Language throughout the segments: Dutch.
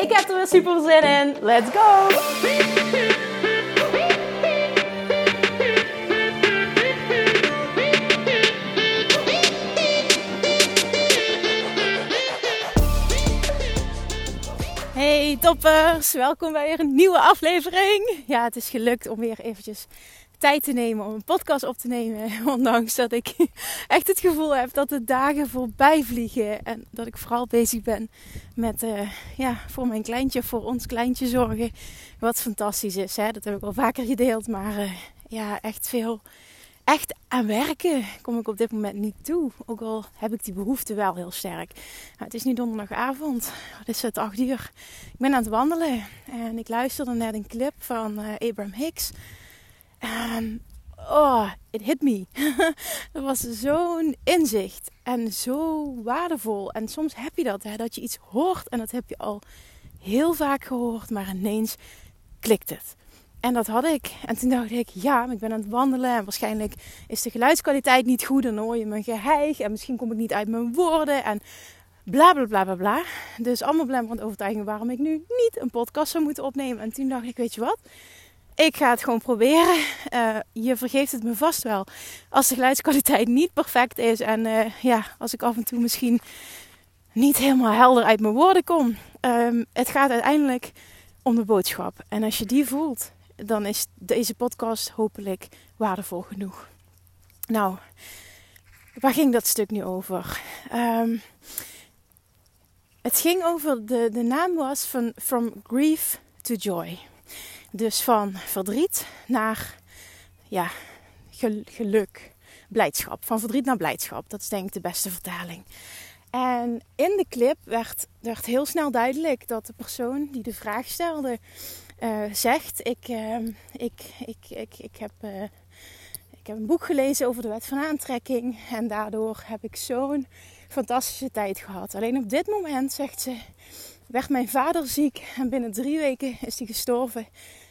Ik heb er weer super zin in. Let's go! Hey toppers, welkom bij weer een nieuwe aflevering. Ja, het is gelukt om weer eventjes tijd te nemen om een podcast op te nemen. Ondanks dat ik echt het gevoel heb dat de dagen voorbij vliegen. En dat ik vooral bezig ben met uh, ja, voor mijn kleintje, voor ons kleintje zorgen. Wat fantastisch is. Hè? Dat heb ik al vaker gedeeld. Maar uh, ja, echt veel. Echt aan werken kom ik op dit moment niet toe. Ook al heb ik die behoefte wel heel sterk. Nou, het is nu donderdagavond. Het is het acht uur. Ik ben aan het wandelen. En ik luisterde net een clip van uh, Abraham Hicks. En oh, it hit me. dat was zo'n inzicht en zo waardevol. En soms heb je dat, hè, dat je iets hoort en dat heb je al heel vaak gehoord, maar ineens klikt het. En dat had ik. En toen dacht ik, ja, ik ben aan het wandelen en waarschijnlijk is de geluidskwaliteit niet goed. Dan hoor je mijn geheig en misschien kom ik niet uit mijn woorden en bla bla bla bla bla. Dus allemaal belemmerend overtuigingen waarom ik nu niet een podcast zou moeten opnemen. En toen dacht ik, weet je wat? Ik ga het gewoon proberen. Uh, je vergeeft het me vast wel. Als de geluidskwaliteit niet perfect is. En uh, ja, als ik af en toe misschien niet helemaal helder uit mijn woorden kom. Um, het gaat uiteindelijk om de boodschap. En als je die voelt, dan is deze podcast hopelijk waardevol genoeg. Nou, waar ging dat stuk nu over? Um, het ging over, de, de naam was van From Grief to Joy. Dus van verdriet naar ja, geluk, blijdschap. Van verdriet naar blijdschap. Dat is denk ik de beste vertaling. En in de clip werd, werd heel snel duidelijk dat de persoon die de vraag stelde uh, zegt: ik, uh, ik, ik, ik, ik, heb, uh, ik heb een boek gelezen over de wet van aantrekking. En daardoor heb ik zo'n fantastische tijd gehad. Alleen op dit moment, zegt ze, werd mijn vader ziek. En binnen drie weken is hij gestorven.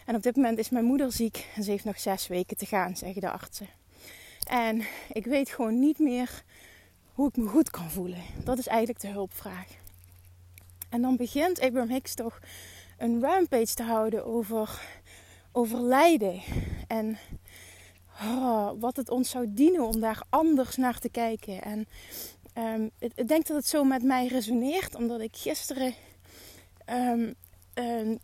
En op dit moment is mijn moeder ziek en ze heeft nog zes weken te gaan, zeggen de artsen. En ik weet gewoon niet meer hoe ik me goed kan voelen. Dat is eigenlijk de hulpvraag. En dan begint Abraham Hicks toch een rampage te houden over, over lijden. En oh, wat het ons zou dienen om daar anders naar te kijken. En um, ik denk dat het zo met mij resoneert, omdat ik gisteren um, een,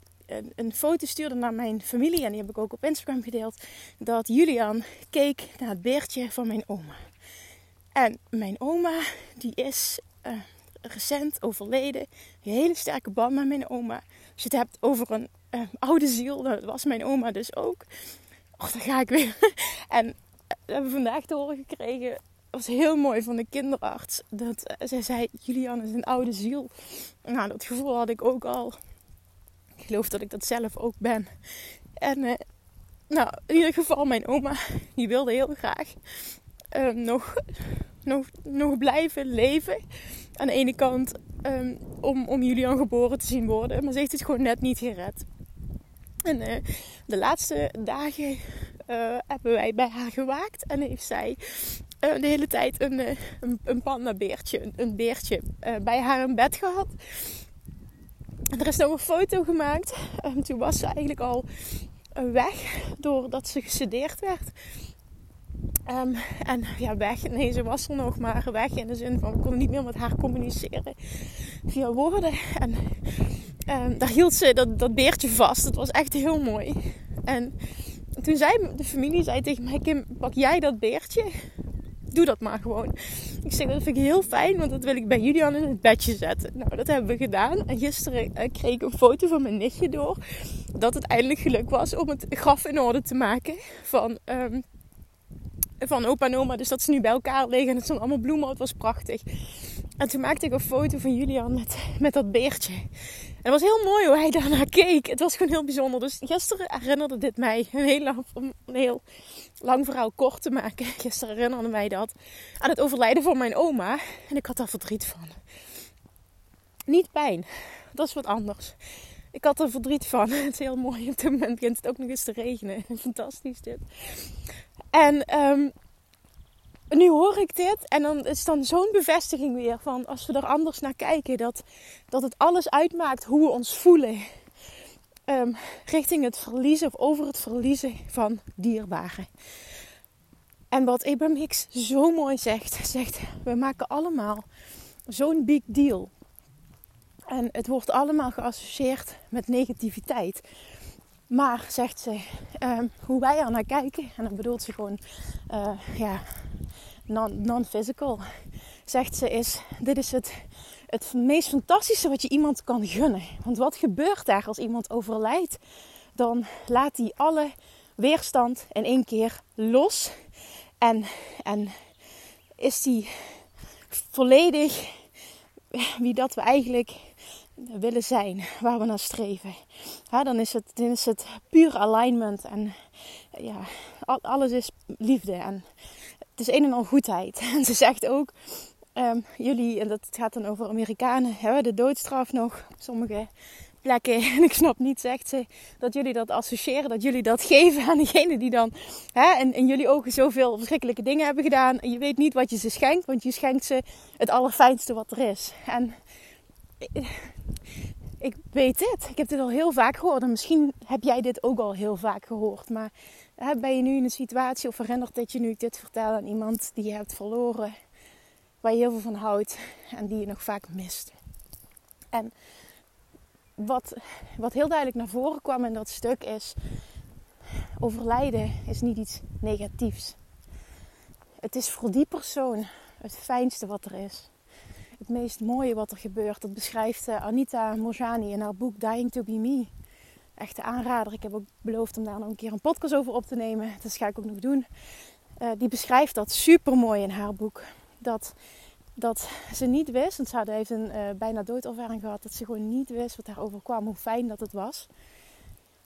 een, foto stuurde naar mijn familie. En die heb ik ook op Instagram gedeeld. Dat Julian keek naar het beertje van mijn oma. En mijn oma, die is uh, recent overleden. Een hele sterke band met mijn oma. Als je het hebt over een uh, oude ziel, dat was mijn oma dus ook. Och, daar ga ik weer. en uh, we hebben vandaag te horen gekregen. Was heel mooi van de kinderarts. Dat zij zei: Julian is een oude ziel. Nou, dat gevoel had ik ook al. Ik geloof dat ik dat zelf ook ben. En uh, nou, in ieder geval mijn oma, die wilde heel graag uh, nog, nog, nog blijven leven. Aan de ene kant um, om, om Julian geboren te zien worden. Maar ze heeft het gewoon net niet gered. En de laatste dagen hebben wij bij haar gewaakt. En heeft zij uh, de hele tijd een, een, een pandabeertje, een, een beertje bij haar in bed gehad. Er is nog een foto gemaakt. En toen was ze eigenlijk al weg doordat ze gesedeerd werd. Um, en ja, weg. Nee, ze was er nog maar weg in de zin van we konden niet meer met haar communiceren via woorden. En um, daar hield ze dat, dat beertje vast. Dat was echt heel mooi. En toen zei de familie zei tegen mij: Kim, pak jij dat beertje? Doe dat maar gewoon. Ik zeg, dat vind ik heel fijn, want dat wil ik bij Julian in het bedje zetten. Nou, dat hebben we gedaan. En gisteren uh, kreeg ik een foto van mijn nichtje door. Dat het eindelijk geluk was om het graf in orde te maken van, um, van opa en oma. Dus dat ze nu bij elkaar liggen en het zijn allemaal bloemen. Het was prachtig. En toen maakte ik een foto van Julian met, met dat beertje. En het was heel mooi hoe hij daarnaar keek. Het was gewoon heel bijzonder. Dus gisteren herinnerde dit mij, een heel lang, een heel lang verhaal kort te maken. Gisteren herinnerde mij dat aan het overlijden van mijn oma. En ik had daar verdriet van. Niet pijn, dat is wat anders. Ik had er verdriet van. Het is heel mooi. Op dit moment begint het ook nog eens te regenen. Fantastisch dit. En um, nu hoor ik dit en dan is dan zo'n bevestiging weer van als we er anders naar kijken, dat, dat het alles uitmaakt hoe we ons voelen. Um, richting het verliezen of over het verliezen van dierbaren. En wat Abraham Hicks zo mooi zegt, zegt we maken allemaal zo'n big deal. En het wordt allemaal geassocieerd met negativiteit. Maar, zegt ze, um, hoe wij er naar kijken, en dan bedoelt ze gewoon uh, ja, non-physical, zegt ze, is: dit is het, het meest fantastische wat je iemand kan gunnen. Want wat gebeurt daar als iemand overlijdt? Dan laat hij alle weerstand in één keer los. En, en is die volledig wie dat we eigenlijk willen zijn, waar we naar streven. Dan, is het, dan is het puur alignment en ja, alles is liefde en het is een en al goedheid. En ze zegt ook, um, jullie, en dat gaat dan over Amerikanen, hebben de doodstraf nog op sommige plekken. En ik snap niet, zegt ze, dat jullie dat associëren, dat jullie dat geven aan degene die dan hè, in, jullie ogen zoveel verschrikkelijke dingen hebben gedaan. Je weet niet wat je ze schenkt, want je schenkt ze het allerfijnste wat er is. En ik weet dit. Ik heb dit al heel vaak gehoord. En misschien heb jij dit ook al heel vaak gehoord. Maar ben je nu in een situatie of herinnert dat je nu dit vertelt aan iemand die je hebt verloren, waar je heel veel van houdt en die je nog vaak mist. En wat, wat heel duidelijk naar voren kwam in dat stuk is: overlijden is niet iets negatiefs. Het is voor die persoon het fijnste wat er is. Het meest mooie wat er gebeurt. Dat beschrijft eh, Anita Morjani in haar boek Dying to Be Me echte aanrader. Ik heb ook beloofd om daar nog een keer een podcast over op te nemen. Dat ga ik ook nog doen. Uh, die beschrijft dat super mooi in haar boek. Dat, dat ze niet wist, want ze had even een uh, bijna doodervaring gehad, dat ze gewoon niet wist wat daarover kwam, hoe fijn dat het was.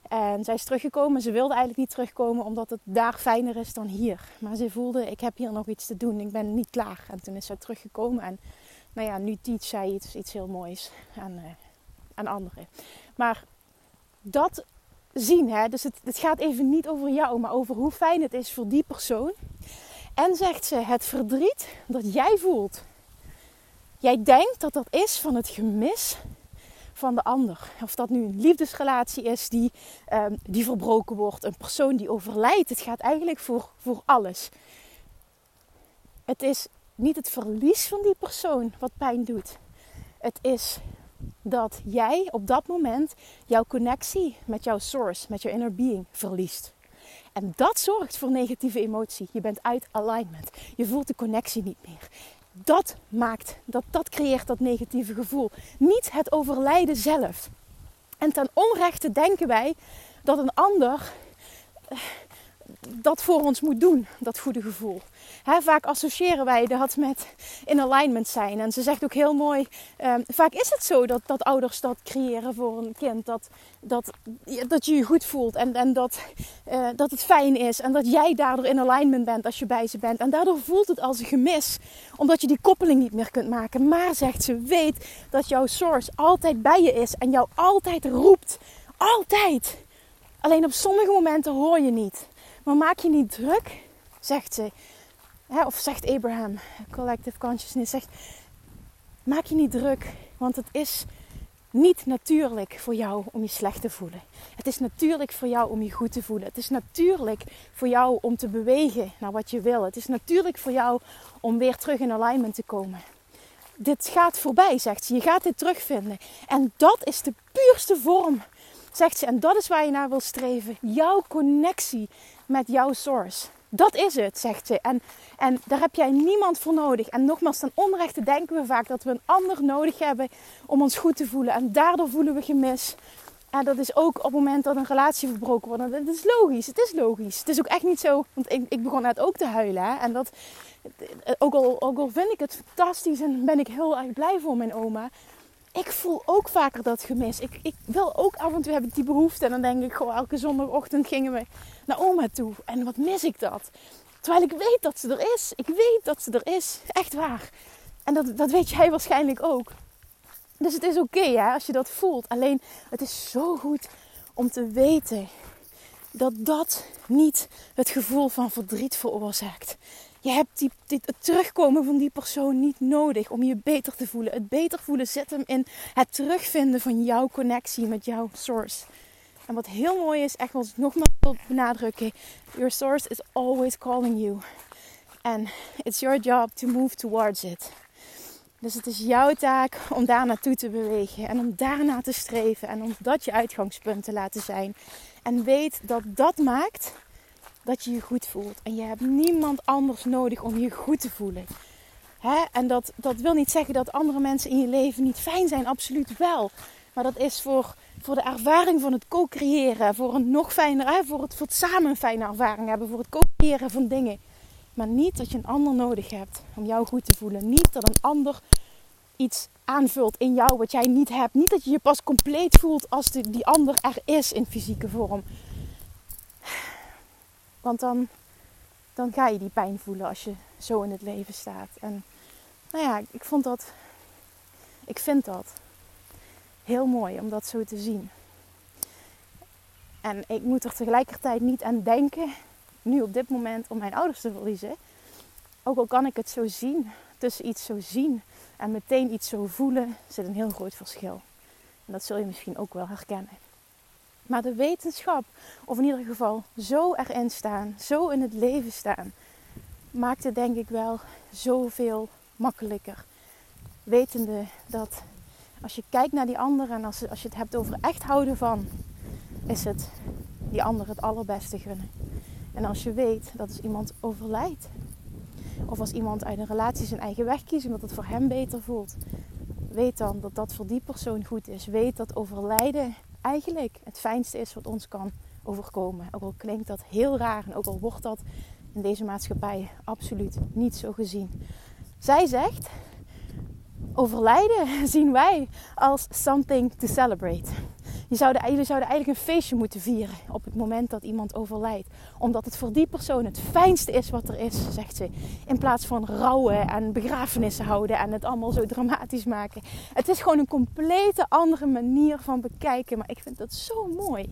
En zij is teruggekomen. Ze wilde eigenlijk niet terugkomen omdat het daar fijner is dan hier. Maar ze voelde, ik heb hier nog iets te doen. Ik ben niet klaar. En toen is zij teruggekomen. En nou ja, nu teach zij iets, iets heel moois aan, uh, aan anderen. Maar dat zien. Hè? Dus het, het gaat even niet over jou, maar over hoe fijn het is voor die persoon. En zegt ze, het verdriet dat jij voelt. Jij denkt dat dat is van het gemis van de ander. Of dat nu een liefdesrelatie is die, um, die verbroken wordt, een persoon die overlijdt. Het gaat eigenlijk voor, voor alles. Het is niet het verlies van die persoon wat pijn doet. Het is dat jij op dat moment jouw connectie met jouw source, met jouw inner being verliest. En dat zorgt voor negatieve emotie. Je bent uit alignment. Je voelt de connectie niet meer. Dat maakt, dat, dat creëert dat negatieve gevoel. Niet het overlijden zelf. En ten onrechte denken wij dat een ander dat voor ons moet doen, dat goede gevoel. vaak associëren wij dat met in alignment zijn. En ze zegt ook heel mooi, um, vaak is het zo dat, dat ouders dat creëren voor een kind. Dat, dat, dat je je goed voelt en, en dat, uh, dat het fijn is. En dat jij daardoor in alignment bent als je bij ze bent. En daardoor voelt het als een gemis, omdat je die koppeling niet meer kunt maken. Maar zegt ze, weet dat jouw source altijd bij je is en jou altijd roept. Altijd. Alleen op sommige momenten hoor je niet. Maar maak je niet druk, zegt ze. Hè, of zegt Abraham, Collective Consciousness, zegt... Maak je niet druk, want het is niet natuurlijk voor jou om je slecht te voelen. Het is natuurlijk voor jou om je goed te voelen. Het is natuurlijk voor jou om te bewegen naar wat je wil. Het is natuurlijk voor jou om weer terug in alignment te komen. Dit gaat voorbij, zegt ze. Je gaat dit terugvinden. En dat is de puurste vorm, zegt ze. En dat is waar je naar wil streven. Jouw connectie met jouw source. Dat is het, zegt ze. En, en daar heb jij niemand voor nodig. En nogmaals, ten onrechte denken we vaak dat we een ander nodig hebben om ons goed te voelen. En daardoor voelen we gemis. En dat is ook op het moment dat een relatie verbroken wordt. Dat is logisch, het is logisch. Het is ook echt niet zo, want ik, ik begon net ook te huilen. Hè? En dat, ook al, ook al vind ik het fantastisch en ben ik heel erg blij voor mijn oma. Ik voel ook vaker dat gemis. Ik, ik wil ook af en toe heb ik die behoefte. En dan denk ik gewoon elke zondagochtend gingen we naar oma toe. En wat mis ik dat? Terwijl ik weet dat ze er is. Ik weet dat ze er is. Echt waar. En dat, dat weet jij waarschijnlijk ook. Dus het is oké als je dat voelt. Alleen het is zo goed om te weten dat dat niet het gevoel van verdriet veroorzaakt. Je hebt die, dit, het terugkomen van die persoon niet nodig om je beter te voelen. Het beter voelen zit hem in het terugvinden van jouw connectie met jouw source. En wat heel mooi is, echt ik nogmaals wil benadrukken: Your source is always calling you. And it's your job to move towards it. Dus het is jouw taak om daar naartoe te bewegen en om daarna te streven en om dat je uitgangspunt te laten zijn. En weet dat dat maakt dat je je goed voelt. En je hebt niemand anders nodig om je goed te voelen. Hè? En dat, dat wil niet zeggen dat andere mensen in je leven niet fijn zijn, absoluut wel. Maar dat is voor, voor de ervaring van het co-creëren, voor een nog fijner, voor het, voor het samen een fijne ervaring hebben, voor het co-creëren van dingen. Maar niet dat je een ander nodig hebt om jou goed te voelen. Niet dat een ander iets aanvult in jou wat jij niet hebt. Niet dat je je pas compleet voelt als die, die ander er is in fysieke vorm. Want dan, dan ga je die pijn voelen als je zo in het leven staat. En nou ja, ik vond dat. Ik vind dat heel mooi om dat zo te zien. En ik moet er tegelijkertijd niet aan denken, nu op dit moment, om mijn ouders te verliezen. Ook al kan ik het zo zien, tussen iets zo zien en meteen iets zo voelen, zit een heel groot verschil. En dat zul je misschien ook wel herkennen. Maar de wetenschap, of in ieder geval zo erin staan, zo in het leven staan, maakt het denk ik wel zoveel makkelijker. Wetende dat als je kijkt naar die ander en als, als je het hebt over echt houden van, is het die ander het allerbeste gunnen. En als je weet dat als iemand overlijdt, of als iemand uit een relatie zijn eigen weg kiest omdat het voor hem beter voelt, weet dan dat dat voor die persoon goed is. Weet dat overlijden eigenlijk het fijnste is wat ons kan overkomen. Ook al klinkt dat heel raar en ook al wordt dat in deze maatschappij absoluut niet zo gezien. Zij zegt: overlijden zien wij als something to celebrate. Je zouden, jullie zouden eigenlijk een feestje moeten vieren op het moment dat iemand overlijdt. Omdat het voor die persoon het fijnste is wat er is, zegt ze. In plaats van rouwen en begrafenissen houden en het allemaal zo dramatisch maken. Het is gewoon een complete andere manier van bekijken. Maar ik vind dat zo mooi.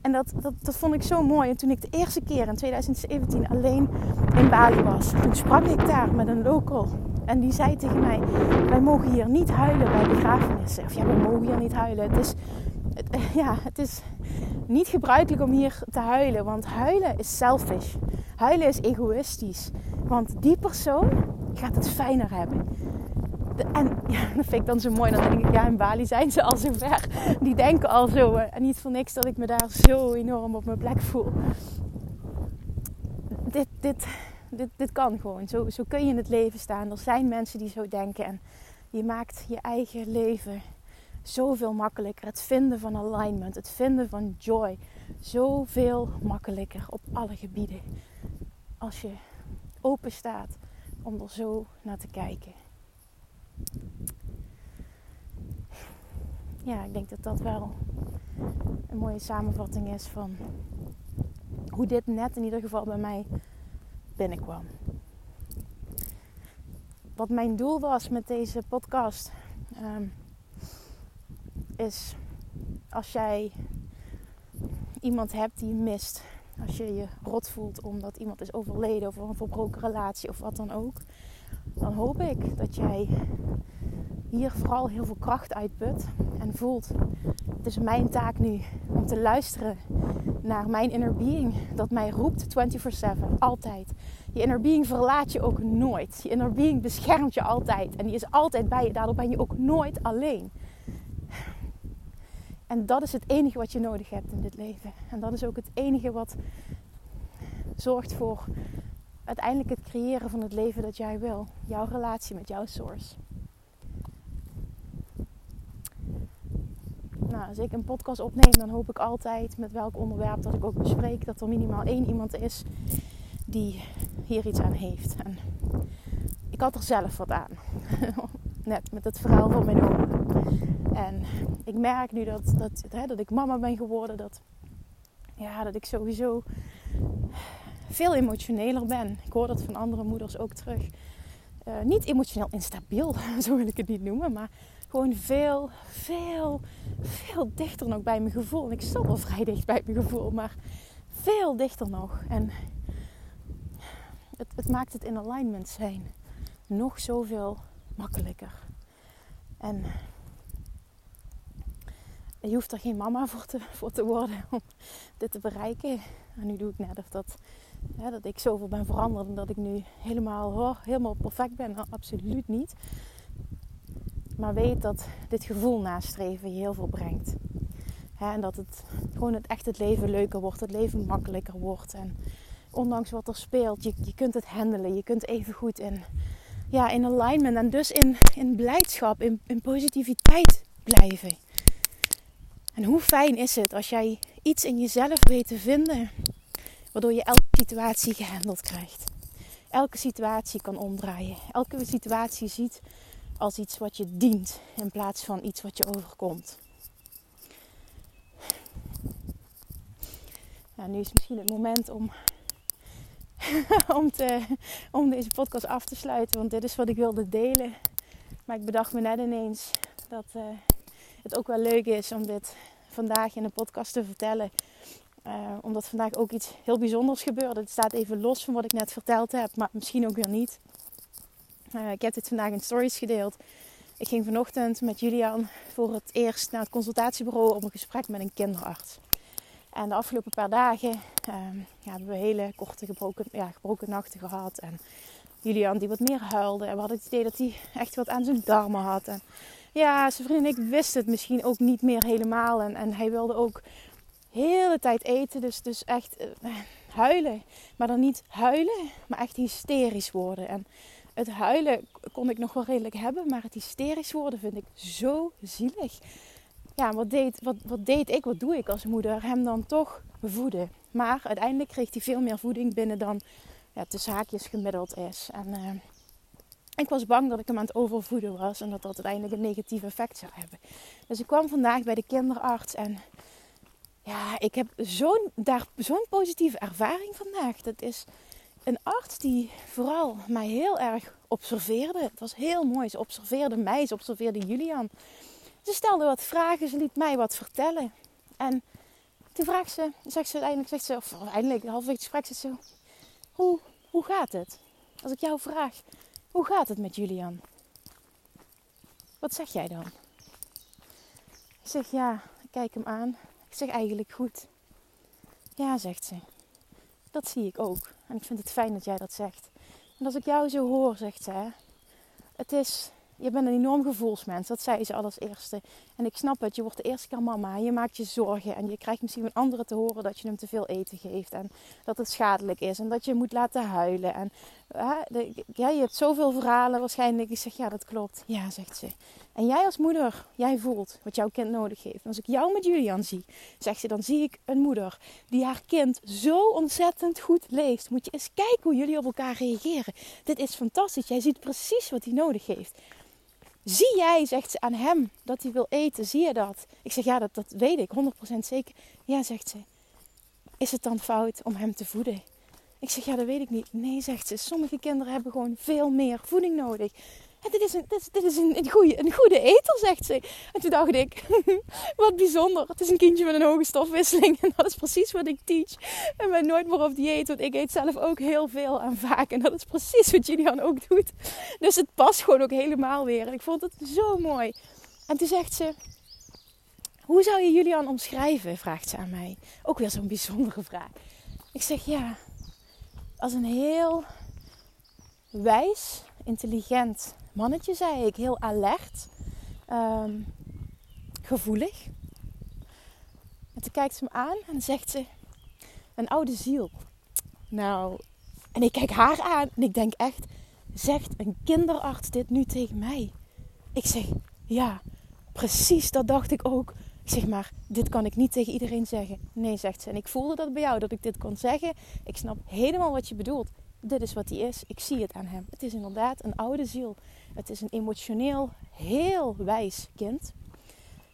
En dat, dat, dat vond ik zo mooi. En toen ik de eerste keer in 2017 alleen in Bali was, toen sprak ik daar met een local. En die zei tegen mij: Wij mogen hier niet huilen bij begrafenissen. Of ja, we mogen hier niet huilen. Het is ja, het is niet gebruikelijk om hier te huilen. Want huilen is selfish. Huilen is egoïstisch. Want die persoon gaat het fijner hebben. En ja, dat vind ik dan zo mooi. Dan denk ik, ja, in Bali zijn ze al zo ver. Die denken al zo. Eh, en niet voor niks dat ik me daar zo enorm op mijn plek voel. Dit, dit, dit, dit kan gewoon. Zo, zo kun je in het leven staan. Er zijn mensen die zo denken. En je maakt je eigen leven zoveel makkelijker. Het vinden van alignment, het vinden van joy, zoveel makkelijker op alle gebieden. Als je open staat om er zo naar te kijken. Ja, ik denk dat dat wel een mooie samenvatting is van hoe dit net in ieder geval bij mij binnenkwam. Wat mijn doel was met deze podcast. Ehm, is als jij iemand hebt die je mist. Als je je rot voelt omdat iemand is overleden of een verbroken relatie of wat dan ook. Dan hoop ik dat jij hier vooral heel veel kracht uitput en voelt. Het is mijn taak nu om te luisteren naar mijn inner being dat mij roept 24/7, altijd. Je inner being verlaat je ook nooit. Je inner being beschermt je altijd en die is altijd bij je. Daardoor ben je ook nooit alleen. En dat is het enige wat je nodig hebt in dit leven. En dat is ook het enige wat zorgt voor uiteindelijk het creëren van het leven dat jij wil. Jouw relatie met jouw source. Nou, als ik een podcast opneem, dan hoop ik altijd met welk onderwerp dat ik ook bespreek, dat er minimaal één iemand is die hier iets aan heeft. En ik had er zelf wat aan. net met het verhaal van mijn oom. En ik merk nu dat, dat, hè, dat ik mama ben geworden. Dat, ja, dat ik sowieso veel emotioneler ben. Ik hoor dat van andere moeders ook terug. Uh, niet emotioneel instabiel, zo wil ik het niet noemen. Maar gewoon veel, veel, veel dichter nog bij mijn gevoel. En ik sta wel vrij dicht bij mijn gevoel, maar veel dichter nog. En het, het maakt het in alignment zijn nog zoveel makkelijker. En je hoeft er geen mama voor te, voor te worden om dit te bereiken. En nu doe ik net of dat, dat ik zoveel ben veranderd en dat ik nu helemaal, helemaal perfect ben. Nou, absoluut niet. Maar weet dat dit gevoel nastreven je heel veel brengt. en dat het gewoon het echt het leven leuker wordt, het leven makkelijker wordt. En ondanks wat er speelt, je, je kunt het handelen. Je kunt even goed in, ja, in alignment en dus in, in blijdschap, in, in positiviteit blijven. En hoe fijn is het als jij iets in jezelf weet te vinden, waardoor je elke situatie gehandeld krijgt. Elke situatie kan omdraaien. Elke situatie ziet als iets wat je dient in plaats van iets wat je overkomt. Nou, nu is misschien het moment om, om, te, om deze podcast af te sluiten, want dit is wat ik wilde delen. Maar ik bedacht me net ineens dat uh, het ook wel leuk is om dit vandaag in de podcast te vertellen. Uh, omdat vandaag ook iets heel bijzonders gebeurde. Het staat even los van wat ik net verteld heb, maar misschien ook weer niet. Uh, ik heb dit vandaag in stories gedeeld. Ik ging vanochtend met Julian voor het eerst naar het consultatiebureau om een gesprek met een kinderarts. En de afgelopen paar dagen uh, ja, hebben we hele korte gebroken, ja, gebroken nachten gehad. En Julian die wat meer huilde. En we hadden het idee dat hij echt wat aan zijn darmen had. En ja, zijn vriend en ik wisten het misschien ook niet meer helemaal. En, en hij wilde ook de hele tijd eten. Dus, dus echt uh, huilen. Maar dan niet huilen, maar echt hysterisch worden. En het huilen kon ik nog wel redelijk hebben. Maar het hysterisch worden vind ik zo zielig. Ja, wat deed, wat, wat deed ik, wat doe ik als moeder? Hem dan toch voeden. Maar uiteindelijk kreeg hij veel meer voeding binnen dan ja, de haakjes gemiddeld is. En... Uh, ik was bang dat ik hem aan het overvoeden was en dat dat uiteindelijk een negatief effect zou hebben. Dus ik kwam vandaag bij de kinderarts en ja, ik heb zo'n, zo'n positieve ervaring vandaag. Dat is een arts die vooral mij heel erg observeerde. Het was heel mooi. Ze observeerde mij, ze observeerde Julian. Ze stelde wat vragen, ze liet mij wat vertellen. En toen vraagt ze, zegt ze uiteindelijk, zegt ze, of uiteindelijk halverwege het gesprek, zegt ze, hoe, hoe gaat het? Als ik jou vraag, hoe gaat het met Julian? Wat zeg jij dan? Ik zeg ja, ik kijk hem aan. Ik zeg eigenlijk goed. Ja, zegt ze. Dat zie ik ook. En ik vind het fijn dat jij dat zegt. En als ik jou zo hoor, zegt ze, het is je bent een enorm gevoelsmens. Dat zei ze als eerste. En ik snap het. Je wordt de eerste keer mama. Je maakt je zorgen. En je krijgt misschien van anderen te horen dat je hem te veel eten geeft. En dat het schadelijk is. En dat je moet laten huilen. En ja, je hebt zoveel verhalen waarschijnlijk. Ik zeg ja, dat klopt. Ja, zegt ze. En jij als moeder, jij voelt wat jouw kind nodig heeft. En als ik jou met Julian zie, zegt ze, dan zie ik een moeder die haar kind zo ontzettend goed leest. Moet je eens kijken hoe jullie op elkaar reageren. Dit is fantastisch. Jij ziet precies wat hij nodig heeft. Zie jij, zegt ze aan hem, dat hij wil eten? Zie je dat? Ik zeg, ja, dat, dat weet ik, 100% zeker. Ja, zegt ze. Is het dan fout om hem te voeden? Ik zeg, ja, dat weet ik niet. Nee, zegt ze. Sommige kinderen hebben gewoon veel meer voeding nodig. Dit is, een, dit is, een, een, goede, een goede eter, zegt ze. En toen dacht ik, wat bijzonder. Het is een kindje met een hoge stofwisseling. En dat is precies wat ik teach. En ben nooit meer op dieet, want ik eet zelf ook heel veel en vaak. En dat is precies wat Julian ook doet. Dus het past gewoon ook helemaal weer. En ik vond het zo mooi. En toen zegt ze, hoe zou je Julian omschrijven? Vraagt ze aan mij. Ook weer zo'n bijzondere vraag. Ik zeg, ja, als een heel wijs, intelligent mannetje, zei ik. Heel alert. Um, gevoelig. En toen kijkt ze me aan en zegt ze... Een oude ziel. Nou, en ik kijk haar aan en ik denk echt... Zegt een kinderarts dit nu tegen mij? Ik zeg, ja, precies dat dacht ik ook. Zeg maar, dit kan ik niet tegen iedereen zeggen. Nee, zegt ze. En ik voelde dat bij jou, dat ik dit kon zeggen. Ik snap helemaal wat je bedoelt. dit is wat hij is. Ik zie het aan hem. Het is inderdaad een oude ziel. Het is een emotioneel heel wijs kind.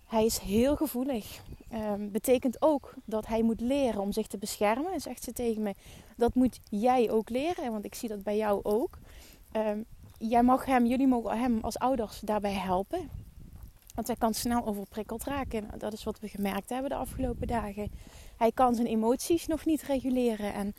Hij is heel gevoelig. Um, betekent ook dat hij moet leren om zich te beschermen. Zegt ze tegen me. Dat moet jij ook leren, want ik zie dat bij jou ook. Um, jij mag hem, jullie mogen hem als ouders daarbij helpen. Want hij kan snel overprikkeld raken. Dat is wat we gemerkt hebben de afgelopen dagen. Hij kan zijn emoties nog niet reguleren. En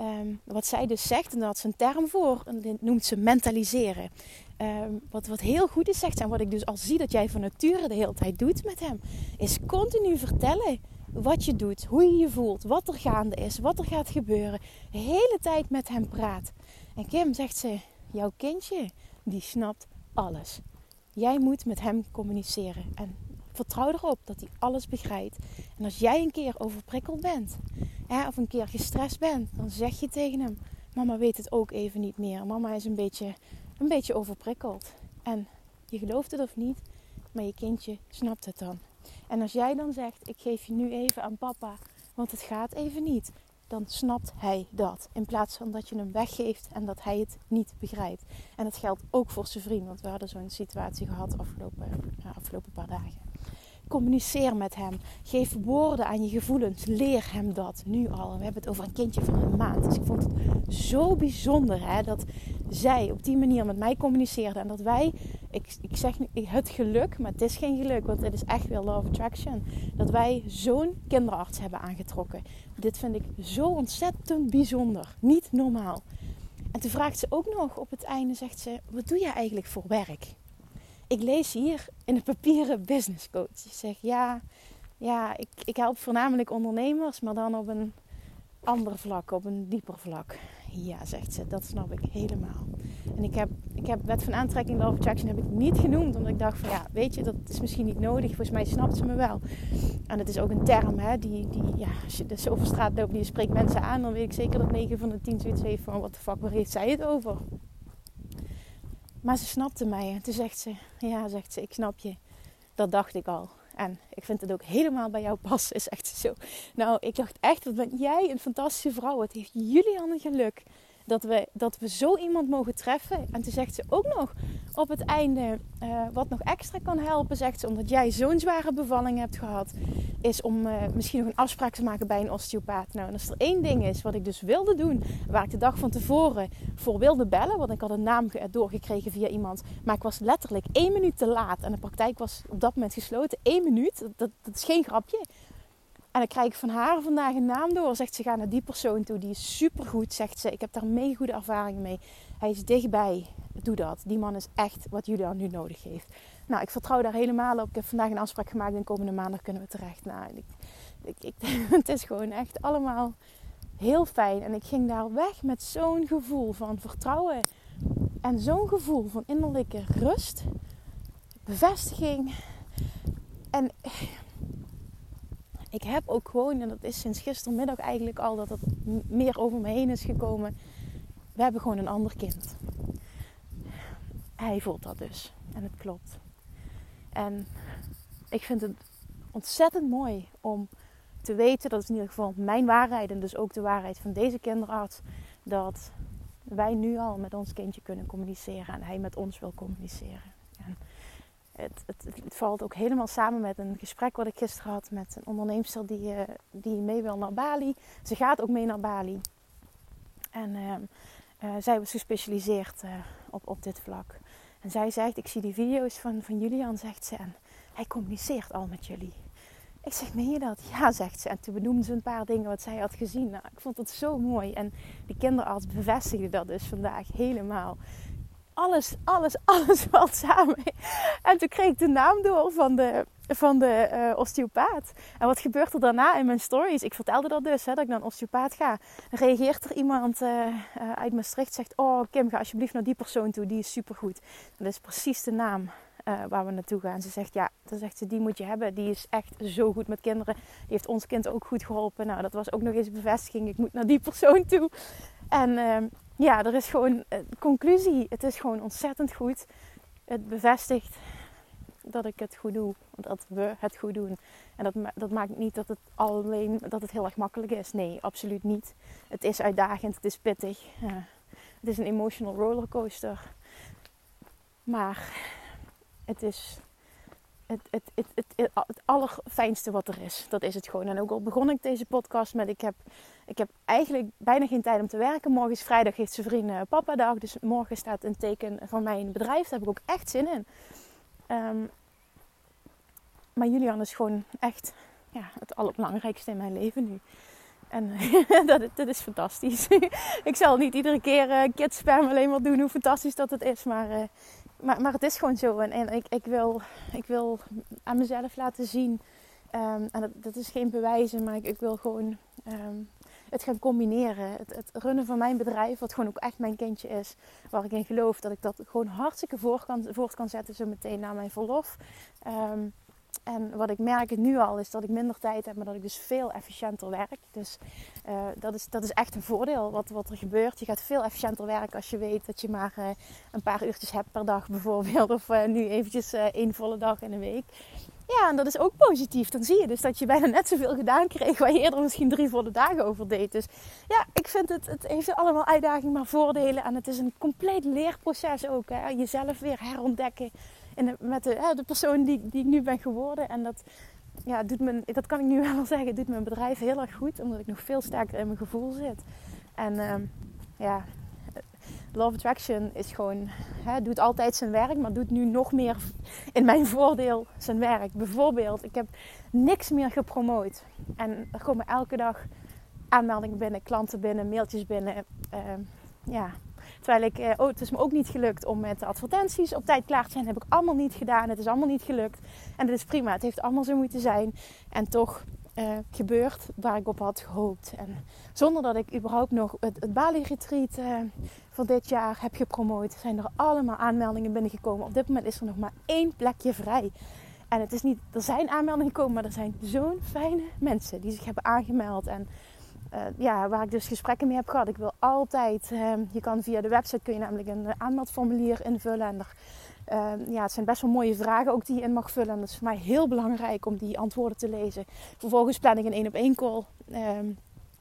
um, wat zij dus zegt, en daar had ze een term voor, en dit noemt ze mentaliseren. Um, wat, wat heel goed is, zegt ze, en wat ik dus al zie dat jij van nature de hele tijd doet met hem, is continu vertellen wat je doet, hoe je je voelt, wat er gaande is, wat er gaat gebeuren. De hele tijd met hem praat. En Kim zegt ze, jouw kindje, die snapt alles. Jij moet met hem communiceren en vertrouw erop dat hij alles begrijpt. En als jij een keer overprikkeld bent hè, of een keer gestrest bent, dan zeg je tegen hem: Mama weet het ook even niet meer. Mama is een beetje, een beetje overprikkeld. En je gelooft het of niet, maar je kindje snapt het dan. En als jij dan zegt: Ik geef je nu even aan papa, want het gaat even niet dan snapt hij dat. In plaats van dat je hem weggeeft en dat hij het niet begrijpt. En dat geldt ook voor zijn vriend, want we hadden zo'n situatie gehad afgelopen, afgelopen paar dagen. Communiceer met hem. Geef woorden aan je gevoelens. Leer hem dat nu al. we hebben het over een kindje van een maand. Dus ik vond het zo bijzonder hè, dat zij op die manier met mij communiceerde. En dat wij, ik, ik zeg het geluk, maar het is geen geluk, want het is echt weer love attraction. Dat wij zo'n kinderarts hebben aangetrokken. Dit vind ik zo ontzettend bijzonder. Niet normaal. En toen vraagt ze ook nog op het einde, zegt ze, wat doe jij eigenlijk voor werk? Ik lees hier in de papieren business coach. Ik zeg ja, ja ik, ik help voornamelijk ondernemers, maar dan op een ander vlak, op een dieper vlak. Ja, zegt ze, dat snap ik helemaal. En ik heb, ik heb wet van aantrekking, law attraction, heb ik niet genoemd. Omdat ik dacht van ja, weet je, dat is misschien niet nodig. Volgens mij snapt ze me wel. En het is ook een term, hè, die, die ja, als je dus over straat loopt en je spreekt mensen aan, dan weet ik zeker dat 9 van de 10 zoiets heeft van wat de fuck, waar zij het over? Maar ze snapte mij. En toen zegt ze, ja, zegt ze, ik snap je. Dat dacht ik al. En ik vind het ook helemaal bij jou passen, zegt ze zo. Nou, ik dacht echt, wat ben jij een fantastische vrouw. Het heeft jullie een geluk dat we, dat we zo iemand mogen treffen. En toen zegt ze ook nog op het einde, uh, wat nog extra kan helpen, zegt ze, omdat jij zo'n zware bevalling hebt gehad, is om uh, misschien nog een afspraak te maken bij een osteopaat. Nou, en als er één ding is wat ik dus wilde doen, waar ik de dag van tevoren voor wilde bellen, want ik had een naam doorgekregen via iemand, maar ik was letterlijk één minuut te laat en de praktijk was op dat moment gesloten. Eén minuut, dat, dat is geen grapje. En dan krijg ik van haar vandaag een naam door. Zegt ze, ga naar die persoon toe. Die is supergoed, zegt ze. Ik heb daar mega goede ervaringen mee. Hij is dichtbij. Doe dat. Die man is echt wat Julia nu nodig heeft. Nou, ik vertrouw daar helemaal op. Ik heb vandaag een afspraak gemaakt. En komende maandag kunnen we terecht. Nou, ik, ik, het is gewoon echt allemaal heel fijn. En ik ging daar weg met zo'n gevoel van vertrouwen. En zo'n gevoel van innerlijke rust. Bevestiging. En ik heb ook gewoon, en dat is sinds gistermiddag eigenlijk al, dat het meer over me heen is gekomen. We hebben gewoon een ander kind. Hij voelt dat dus. En het klopt. En ik vind het ontzettend mooi om te weten, dat is in ieder geval mijn waarheid en dus ook de waarheid van deze kinderarts, dat wij nu al met ons kindje kunnen communiceren en hij met ons wil communiceren het, het, valt ook helemaal samen met een gesprek wat ik gisteren had met een onderneemster die, uh, die mee wil naar Bali. Ze gaat ook mee naar Bali. En uh, uh, zij was gespecialiseerd eh, op, op dit vlak. En zij zegt, ik zie die video's van, van Julian, zegt ze. En hij communiceert al met jullie. Ik zeg, meen je dat? Ja, zegt ze. En toen benoemde ze een paar dingen wat zij had gezien. Nou, ik vond het zo mooi. En die kinderarts bevestigde dat dus vandaag helemaal alles, alles, alles valt samen. En toen kreeg ik de naam door van de, van de uh, osteopaat. En wat gebeurt er daarna in mijn stories? Ik vertelde dat dus, hè, dat ik naar een osteopaat ga. Reageert er iemand uh, uh, uit Maastricht, zegt... Oh Kim, ga alsjeblieft naar die persoon toe, die is supergoed. Dat is precies de naam waar we naartoe gaan. Ze zegt, ja, dan zegt ze, die moet je hebben. Die is echt zo goed met kinderen. Die heeft ons kind ook goed geholpen. Nou, dat was ook nog eens bevestiging. Ik moet naar die persoon toe. En ehm, ja, er is gewoon uh, conclusie. Het is gewoon ontzettend goed. Het bevestigt dat ik het goed doe. Dat we het goed doen. En dat, dat maakt niet dat het alleen dat het heel erg makkelijk is. Nee, absoluut niet. Het is uitdagend, het is pittig. Het is een emotional rollercoaster. Maar het is het, het, het, het, allerfijnste wat er is. Dat is het gewoon. En ook al begon ik deze podcast met: ik heb, ik heb eigenlijk bijna geen tijd om te werken. Morgen is vrijdag, heeft zijn vriend uh, papa dag. Dus morgen staat een teken van mijn bedrijf. Daar heb ik ook echt zin in. Um, maar Julian is gewoon echt ja, het allerbelangrijkste in mijn leven nu. En dat, dat, is fantastisch. ik zal niet iedere keer uh, alleen maar doen hoe fantastisch dat het is. Maar, uh, maar, maar het is gewoon zo. En, ik, ik, wil, ik wil aan mezelf laten zien. Um, en dat, is geen bewijzen, maar ik, ik wil gewoon um, het gaan combineren. Het, het, runnen van mijn bedrijf, wat gewoon ook echt mijn kindje is. Waar ik in geloof dat ik dat gewoon hartstikke voort kan, voort kan zetten zo meteen na mijn verlof. Um, en wat ik merk nu al is dat ik minder tijd heb, maar dat ik dus veel efficiënter werk. Dus uh, dat, is, dat is echt een voordeel wat, wat er gebeurt. Je gaat veel efficiënter werken als je weet dat je maar uh, een paar uurtjes hebt per dag bijvoorbeeld. Of uh, nu eventjes één volle dag in een week. Ja, en dat is ook positief. Dan zie je dus dat je bijna net zoveel gedaan kreeg waar je eerder misschien drie volle dagen over deed. Dus ja, ik vind het, het heeft allemaal uitdagingen, maar voordelen. En het is een compleet leerproces ook. Hè. Jezelf weer herontdekken met de, de persoon die, ik nu ben geworden. En dat, ja, doet mijn, dat kan ik nu wel zeggen, doet mijn bedrijf heel erg goed. Omdat ik nog veel sterker in mijn gevoel zit. En uh, ja, Love Attraction is gewoon, hè, doet altijd zijn werk, maar doet nu nog meer in mijn voordeel zijn werk. Bijvoorbeeld, ik heb niks meer gepromoot. En er komen elke dag aanmeldingen binnen, klanten binnen, mailtjes binnen. Uh, ja, Terwijl ik, eh, oh, het is me ook niet gelukt om met de advertenties op tijd klaar te zijn. Dat heb ik allemaal niet gedaan. Het is allemaal niet gelukt. En dat is prima. Het heeft allemaal zo moeten zijn. En toch uh, gebeurt waar ik op had gehoopt. En zonder dat ik überhaupt nog het, het Bali-retreat uh, van dit jaar heb gepromoot, zijn er allemaal aanmeldingen binnengekomen. Op dit moment is er nog maar één plekje vrij. En het is niet, er zijn aanmeldingen gekomen, maar er zijn zo'n fijne mensen die zich hebben aangemeld. En uh, ja, waar ik dus gesprekken mee heb gehad. Ik wil altijd, uh, je kan via de website kun je namelijk een aanmeldformulier invullen. En er, uh, ja, het zijn best wel mooie vragen ook die je in mag vullen. En dat is voor mij heel belangrijk om die antwoorden te lezen. Vervolgens plan ik een één op één call ehm,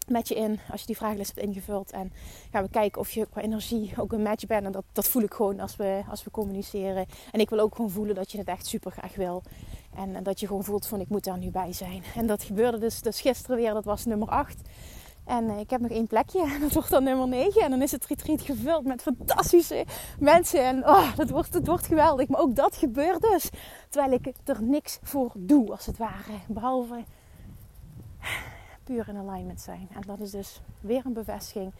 met je in als je die vragenlijst hebt ingevuld. En gaan we kijken of je qua energie ook een match bent. En dat, dat voel ik gewoon als we, als we communiceren. En ik wil ook gewoon voelen dat je het echt super graag wil. En, en dat je gewoon voelt van ik moet daar nu bij zijn. En dat gebeurde dus, dus gisteren weer. Dat was nummer 8. En uh, ik heb nog één plekje. En dat wordt dan nummer 9. En dan is het retreat gevuld met fantastische mensen. En oh, dat wordt, het wordt geweldig. Maar ook dat gebeurt dus. Terwijl ik er niks voor doe, als het ware. Behalve puur in alignment zijn. En dat is dus weer een bevestiging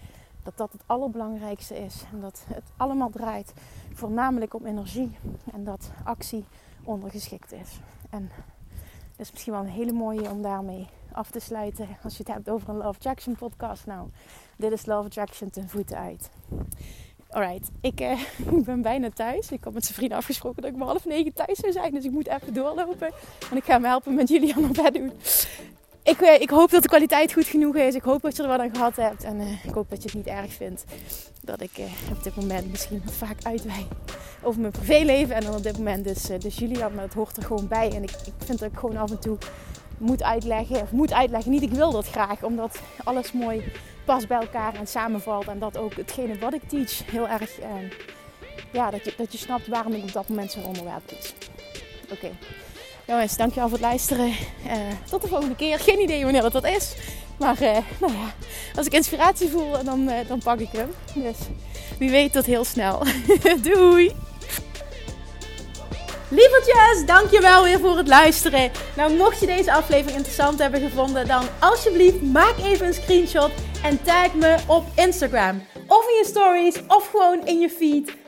dat dat het allerbelangrijkste is. En dat het allemaal draait voornamelijk om energie. En dat actie ondergeschikt is. En dat is misschien wel een hele mooie om daarmee af te sluiten. Als je het hebt over een Love Attraction podcast. Nou, dit is Love Attraction ten voeten uit. Alright, ik, uh, ik ben bijna thuis. Ik had met zijn vrienden afgesproken dat ik om half negen thuis zou zijn. Dus ik moet even doorlopen. En ik ga hem helpen met jullie aan bed doen. Ik, uh, ik, hoop dat de kwaliteit goed genoeg is. Ik hoop dat je er wat aan gehad hebt. En uh, ik hoop dat je het niet erg vindt dat ik op dit moment misschien wat vaak uitweid over mijn privéleven. En dan op dit moment dus, dus Julian. Maar het hoort er gewoon bij. En ik, ik vind dat ik gewoon af en toe moet uitleggen. Of moet uitleggen. Niet, ik wil dat graag. Omdat alles mooi past bij elkaar en samenvalt. En dat ook hetgene wat ik teach heel erg... Eh, ja, dat je, dat je snapt waarom ik op dat moment zo'n onderwerp teach. Oké. Jongens, dankjewel voor het luisteren. Uh, tot de volgende keer. Geen idee wanneer dat, dat is. Maar uh, nou ja, als ik inspiratie voel, dan, uh, dan pak ik hem. Dus wie weet tot heel snel. Doei! Lievertjes, dankjewel weer voor het luisteren. Nou, mocht je deze aflevering interessant hebben gevonden, dan alsjeblieft maak even een screenshot en tag me op Instagram. Of in je stories, of gewoon in je feed.